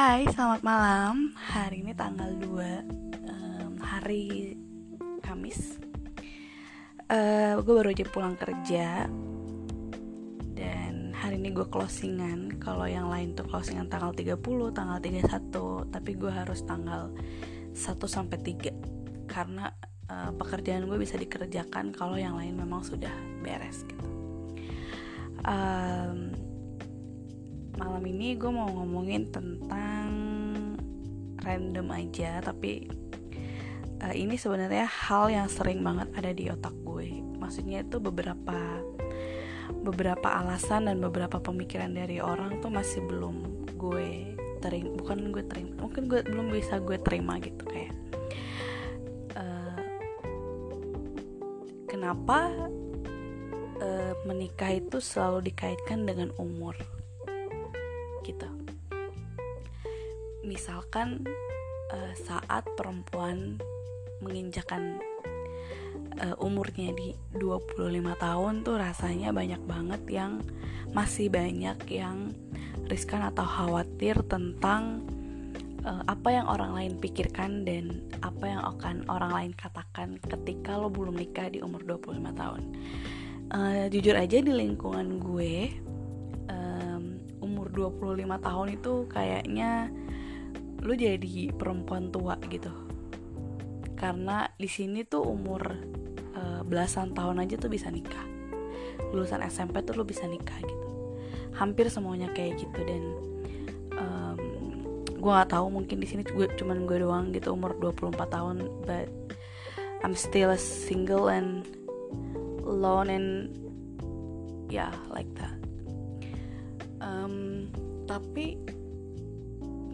Hai, selamat malam. Hari ini tanggal 2 um, hari Kamis. Uh, gue baru aja pulang kerja dan hari ini gue closingan. Kalau yang lain tuh closingan tanggal 30, tanggal 31, tapi gue harus tanggal 1 sampai 3 karena uh, pekerjaan gue bisa dikerjakan kalau yang lain memang sudah beres gitu. Um, malam ini gue mau ngomongin tentang random aja tapi uh, ini sebenarnya hal yang sering banget ada di otak gue. Maksudnya itu beberapa beberapa alasan dan beberapa pemikiran dari orang tuh masih belum gue terima bukan gue terima mungkin gue belum bisa gue terima gitu kayak uh, kenapa uh, menikah itu selalu dikaitkan dengan umur gitu misalkan uh, saat perempuan menginjakan uh, umurnya di 25 tahun tuh rasanya banyak banget yang masih banyak yang riskan atau khawatir tentang uh, apa yang orang lain pikirkan dan apa yang akan orang lain katakan ketika lo belum nikah di umur 25 tahun. Uh, jujur aja di lingkungan gue 25 tahun itu kayaknya lu jadi perempuan tua gitu. Karena di sini tuh umur uh, belasan tahun aja tuh bisa nikah. Lulusan SMP tuh lu bisa nikah gitu. Hampir semuanya kayak gitu dan um, gue nggak tahu mungkin di sini gue cuman gue doang gitu umur 24 tahun but I'm still a single and alone and yeah like that tapi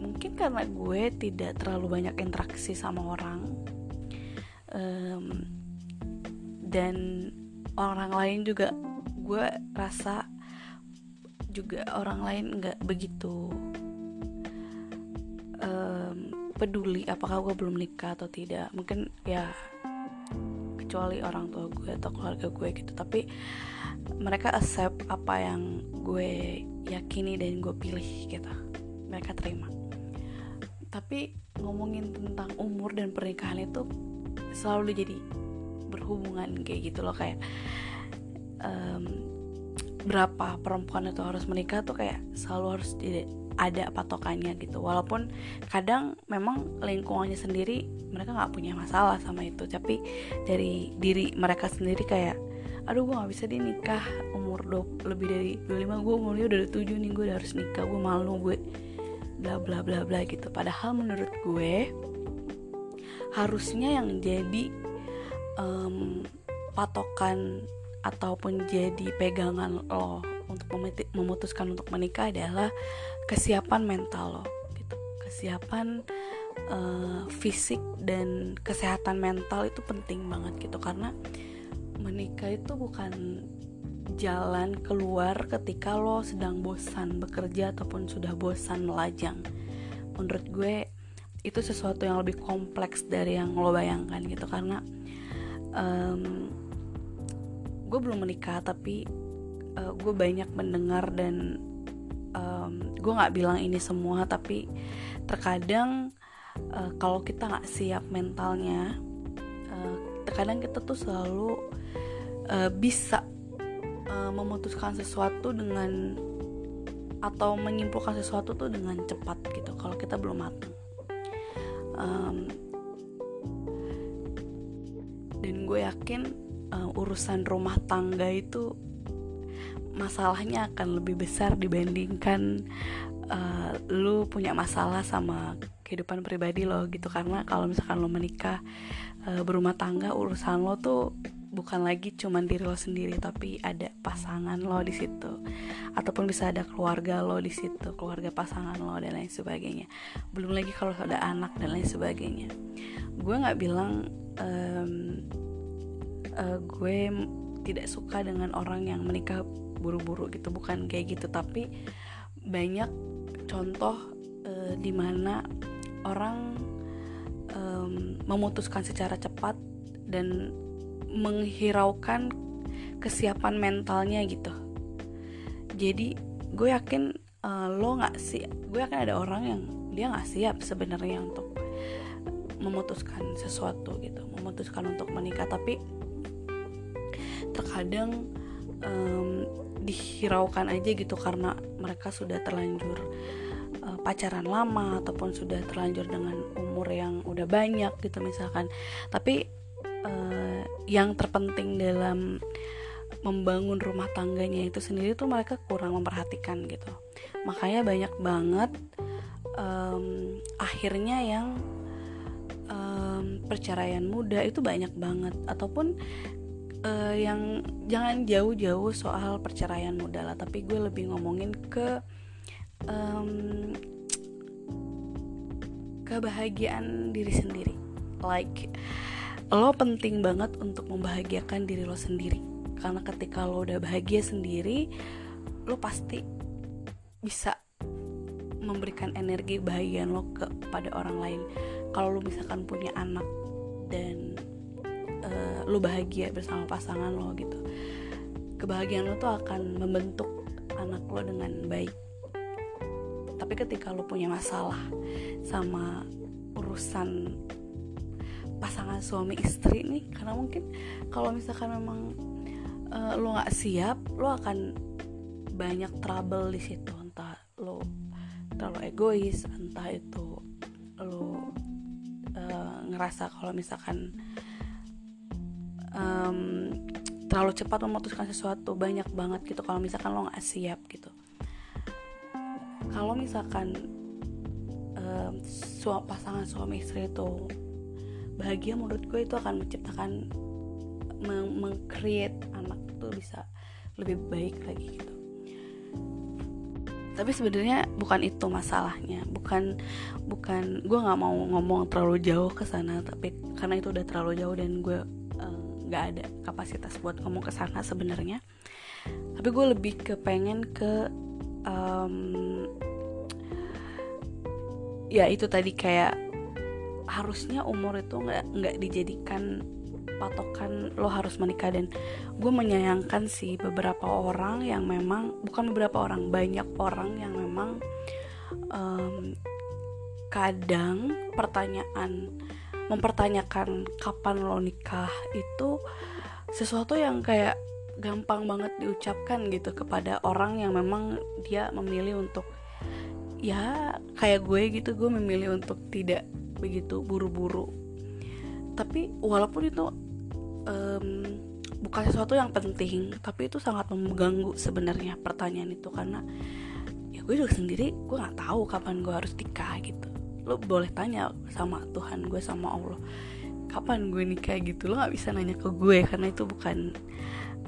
mungkin karena gue tidak terlalu banyak interaksi sama orang um, dan orang lain juga gue rasa juga orang lain nggak begitu um, peduli apakah gue belum nikah atau tidak. Mungkin ya kecuali orang tua gue atau keluarga gue gitu. Tapi mereka accept apa yang gue yakini dan gue pilih gitu. Mereka terima. Tapi ngomongin tentang umur dan pernikahan itu selalu jadi berhubungan kayak gitu loh kayak um, berapa perempuan itu harus menikah tuh kayak selalu harus ada patokannya gitu. Walaupun kadang memang lingkungannya sendiri mereka nggak punya masalah sama itu. Tapi dari diri mereka sendiri kayak aduh gue nggak bisa deh nikah umur do, lebih dari 25 gue umurnya udah 7 nih gue udah harus nikah gue malu gue bla bla bla bla gitu. Padahal menurut gue harusnya yang jadi um, patokan ataupun jadi pegangan lo untuk memutuskan untuk menikah adalah kesiapan mental lo gitu. Kesiapan uh, fisik dan kesehatan mental itu penting banget gitu. Karena menikah itu bukan jalan keluar ketika lo sedang bosan bekerja ataupun sudah bosan melajang menurut gue itu sesuatu yang lebih kompleks dari yang lo bayangkan gitu. Karena um, gue belum menikah tapi uh, gue banyak mendengar dan um, gue nggak bilang ini semua tapi terkadang uh, kalau kita nggak siap mentalnya terkadang kita tuh selalu uh, bisa uh, memutuskan sesuatu dengan atau menyimpulkan sesuatu tuh dengan cepat gitu kalau kita belum matang. Um, dan gue yakin uh, urusan rumah tangga itu masalahnya akan lebih besar dibandingkan uh, lu punya masalah sama kehidupan pribadi lo gitu. Karena kalau misalkan lo menikah uh, berumah tangga urusan lo tuh bukan lagi cuman diri lo sendiri tapi ada pasangan lo di situ. Ataupun bisa ada keluarga lo di situ keluarga pasangan lo dan lain sebagainya. Belum lagi kalau ada anak dan lain sebagainya. Gue nggak bilang um, uh, gue tidak suka dengan orang yang menikah buru-buru gitu. Bukan kayak gitu tapi banyak contoh uh, di mana orang um, memutuskan secara cepat dan menghiraukan kesiapan mentalnya gitu. Jadi gue yakin uh, lo nggak sih gue yakin ada orang yang dia nggak siap sebenarnya untuk memutuskan sesuatu gitu memutuskan untuk menikah. Tapi terkadang um, dihiraukan aja gitu karena mereka sudah terlanjur uh, pacaran lama ataupun sudah terlanjur dengan umur yang udah banyak gitu misalkan. Tapi uh, yang terpenting dalam membangun rumah tangganya itu sendiri tuh mereka kurang memperhatikan gitu. Makanya banyak banget um, akhirnya yang um, perceraian muda itu banyak banget. Ataupun uh, yang jangan jauh-jauh soal perceraian muda lah tapi gue lebih ngomongin ke um, kebahagiaan diri sendiri. Like lo penting banget untuk membahagiakan diri lo sendiri. Karena ketika lo udah bahagia sendiri lo pasti bisa memberikan energi bahagia lo kepada orang lain. Kalau lo misalkan punya anak dan uh, lo bahagia bersama pasangan lo gitu kebahagiaan lo tuh akan membentuk anak lo dengan baik tapi ketika lo punya masalah sama urusan pasangan suami istri nih karena mungkin kalau misalkan memang uh, lo nggak siap lo akan banyak trouble di situ. Entah lo terlalu egois entah itu lo uh, ngerasa kalau misalkan um, terlalu cepat memutuskan sesuatu banyak banget gitu. Kalau misalkan lo nggak siap gitu kalau misalkan um, pasangan suami istri itu bahagia menurut gue itu akan menciptakan meng-create anak tuh bisa lebih baik lagi gitu. Tapi sebenarnya bukan itu masalahnya. Bukan bukan gue nggak mau ngomong terlalu jauh ke sana tapi karena itu udah terlalu jauh dan gue nggak uh, ada kapasitas buat ngomong ke sana sebenarnya. Tapi gue lebih ke pengen ke um, ya itu tadi kayak harusnya umur itu nggak nggak dijadikan patokan lo harus menikah. Dan gue menyayangkan sih beberapa orang yang memang bukan beberapa orang banyak orang yang memang um, kadang pertanyaan mempertanyakan kapan lo nikah itu sesuatu yang kayak gampang banget diucapkan gitu kepada orang yang memang dia memilih untuk ya kayak gue gitu gue memilih untuk tidak begitu buru-buru. Tapi walaupun itu um, bukan sesuatu yang penting tapi itu sangat mengganggu sebenarnya pertanyaan itu. Karena ya gue juga sendiri gue nggak tahu kapan gue harus nikah gitu. Lo boleh tanya sama Tuhan gue sama Allah kapan gue nikah? gitu. Lo nggak bisa nanya ke gue karena itu bukan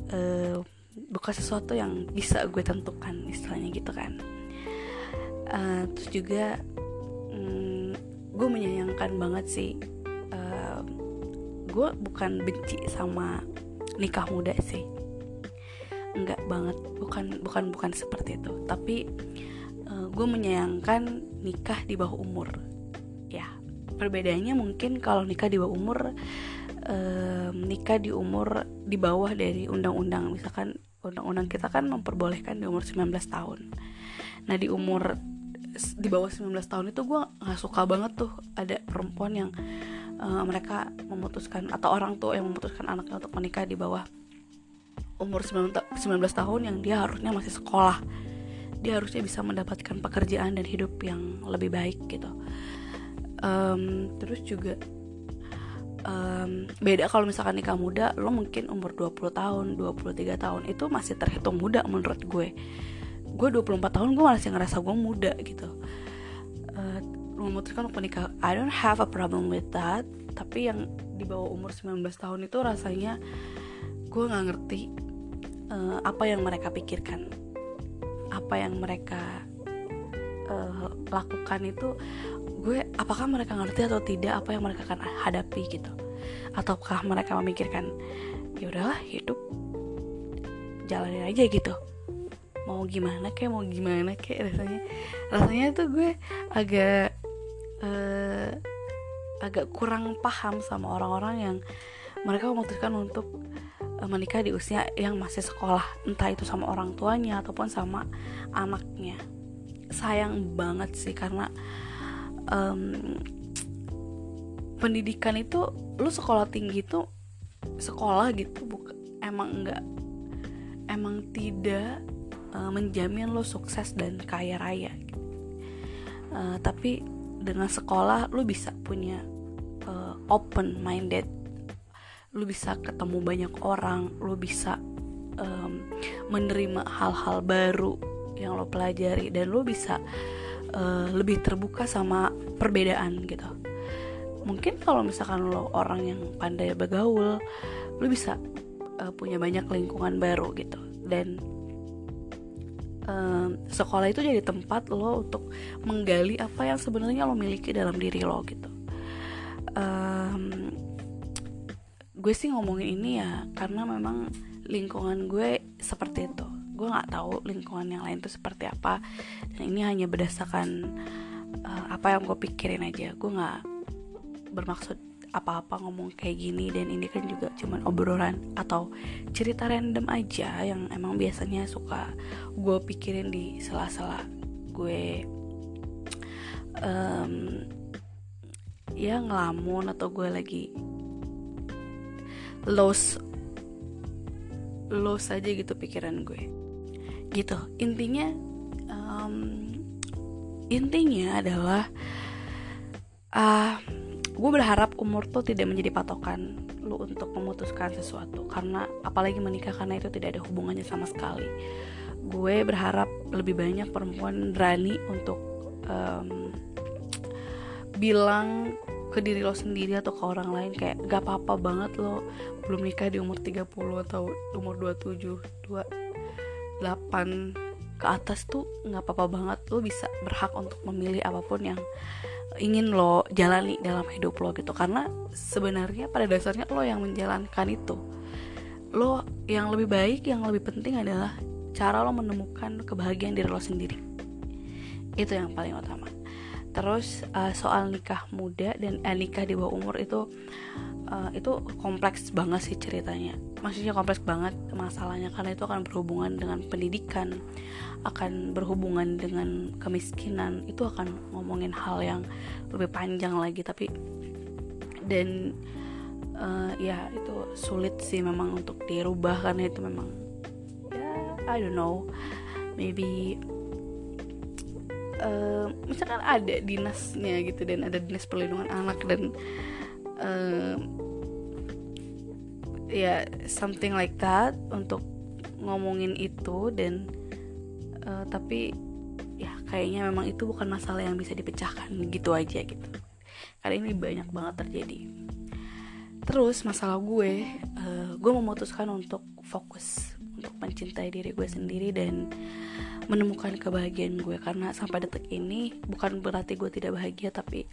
uh, bukan sesuatu yang bisa gue tentukan istilahnya gitu kan uh, terus juga gue menyayangkan banget sih uh, gue bukan benci sama nikah muda sih. Enggak banget bukan bukan bukan seperti itu. Tapi uh, gue menyayangkan nikah di bawah umur. Ya perbedaannya mungkin kalau nikah di bawah umur uh, nikah di umur di bawah dari undang-undang. Misalkan undang-undang kita kan memperbolehkan di umur 19 tahun. Nah di umur di bawah 19 tahun itu gue nggak suka banget tuh ada perempuan yang uh, mereka memutuskan atau orang tua yang memutuskan anaknya untuk menikah di bawah umur 19, 19 tahun yang dia harusnya masih sekolah. Dia harusnya bisa mendapatkan pekerjaan dan hidup yang lebih baik gitu. Um, terus juga um, beda kalau misalkan nikah muda lo mungkin umur 20 tahun 23 tahun itu masih terhitung muda menurut gue gue 24 tahun gue masih ngerasa gue muda gitu. Uh, memutuskan untuk menikah I don't have a problem with that. Tapi yang di bawah umur 19 tahun itu rasanya gue nggak ngerti uh, apa yang mereka pikirkan. Apa yang mereka uh, lakukan itu gue apakah mereka ngerti atau tidak apa yang mereka akan hadapi gitu. Ataukah mereka memikirkan ya udahlah hidup jalanin aja gitu mau gimana kayak mau gimana kayak rasanya. Rasanya tuh gue agak uh, agak kurang paham sama orang-orang yang mereka memutuskan untuk uh, menikah di usia yang masih sekolah entah itu sama orang tuanya ataupun sama anaknya. Sayang banget sih karena um, pendidikan itu lu sekolah tinggi itu sekolah gitu bukan emang enggak emang tidak uh, menjamin lo sukses dan kaya raya. Uh, tapi dengan sekolah lu bisa punya uh, open minded lu bisa ketemu banyak orang lu bisa um, menerima hal-hal baru yang lo pelajari dan lo bisa uh, lebih terbuka sama perbedaan gitu. Mungkin kalau misalkan lo orang yang pandai bergaul lo bisa uh, punya banyak lingkungan baru gitu. Dan um, sekolah itu jadi tempat lo untuk menggali apa yang sebenarnya lo miliki dalam diri lo gitu. Um, gue sih ngomongin ini ya karena memang lingkungan gue seperti itu. Gue nggak tahu lingkungan yang lain tuh seperti apa dan ini hanya berdasarkan uh, apa yang gue pikirin aja. Gue nggak bermaksud apa-apa ngomong kayak gini dan ini kan juga cuman obrolan atau cerita random aja yang emang biasanya suka gue pikirin di sela-sela gue. Um, ya ngelamun atau gue lagi loss loss aja gitu pikiran gue. Gitu. Intinya um, intinya adalah uh, gue berharap umur tuh tidak menjadi patokan lu untuk memutuskan sesuatu karena apalagi menikah karena itu tidak ada hubungannya sama sekali. Gue berharap lebih banyak perempuan berani untuk um, bilang ke diri lo sendiri atau ke orang lain kayak gak apa-apa banget lo belum nikah di umur 30 atau umur 27 28 ke atas tuh nggak apa-apa banget. Lo bisa berhak untuk memilih apa pun yang ingin lo jalani dalam hidup lo gitu. Karena sebenarnya pada dasarnya lo yang menjalankan itu. Lo yang lebih baik yang lebih penting adalah cara lo menemukan kebahagiaan diri lo sendiri. Itu yang paling utama terus uh, soal nikah muda dan uh, nikah di bawah umur itu uh, itu kompleks banget sih ceritanya. Maksudnya kompleks banget masalahnya karena itu akan berhubungan dengan pendidikan akan berhubungan dengan kemiskinan itu akan ngomongin hal yang lebih panjang lagi. Tapi dan uh, ya itu sulit sih memang untuk dirubah karena itu memang ya I don't know. Maybe uh, misalkan ada dinasnya gitu dan ada dinas perlindungan anak dan uh, ya something like that untuk ngomongin itu dan uh, tapi ya kayaknya memang itu bukan masalah yang bisa dipecahkan gitu aja gitu. Karena ini banyak banget terjadi. Terus masalah gue uh, gue memutuskan untuk fokus untuk mencintai diri gue sendiri dan menemukan kebahagiaan gue karena sampai detik ini bukan berarti gue tidak bahagia tapi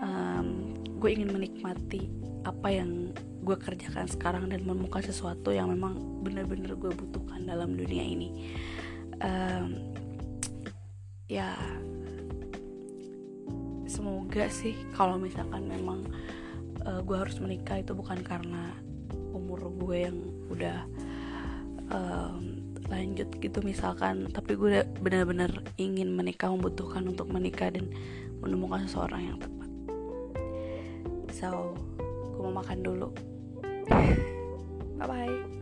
um, gue ingin menikmati apa yang gue kerjakan sekarang dan menemukan sesuatu yang memang benar-benar gue butuhkan dalam dunia ini. Um, ya semoga sih kalau misalkan memang uh, gue harus menikah itu bukan karena umur gue yang udah um, lanjut gitu misalkan tapi gue benar-benar ingin menikah membutuhkan untuk menikah dan menemukan seseorang yang tepat. So gue mau makan dulu. Bye bye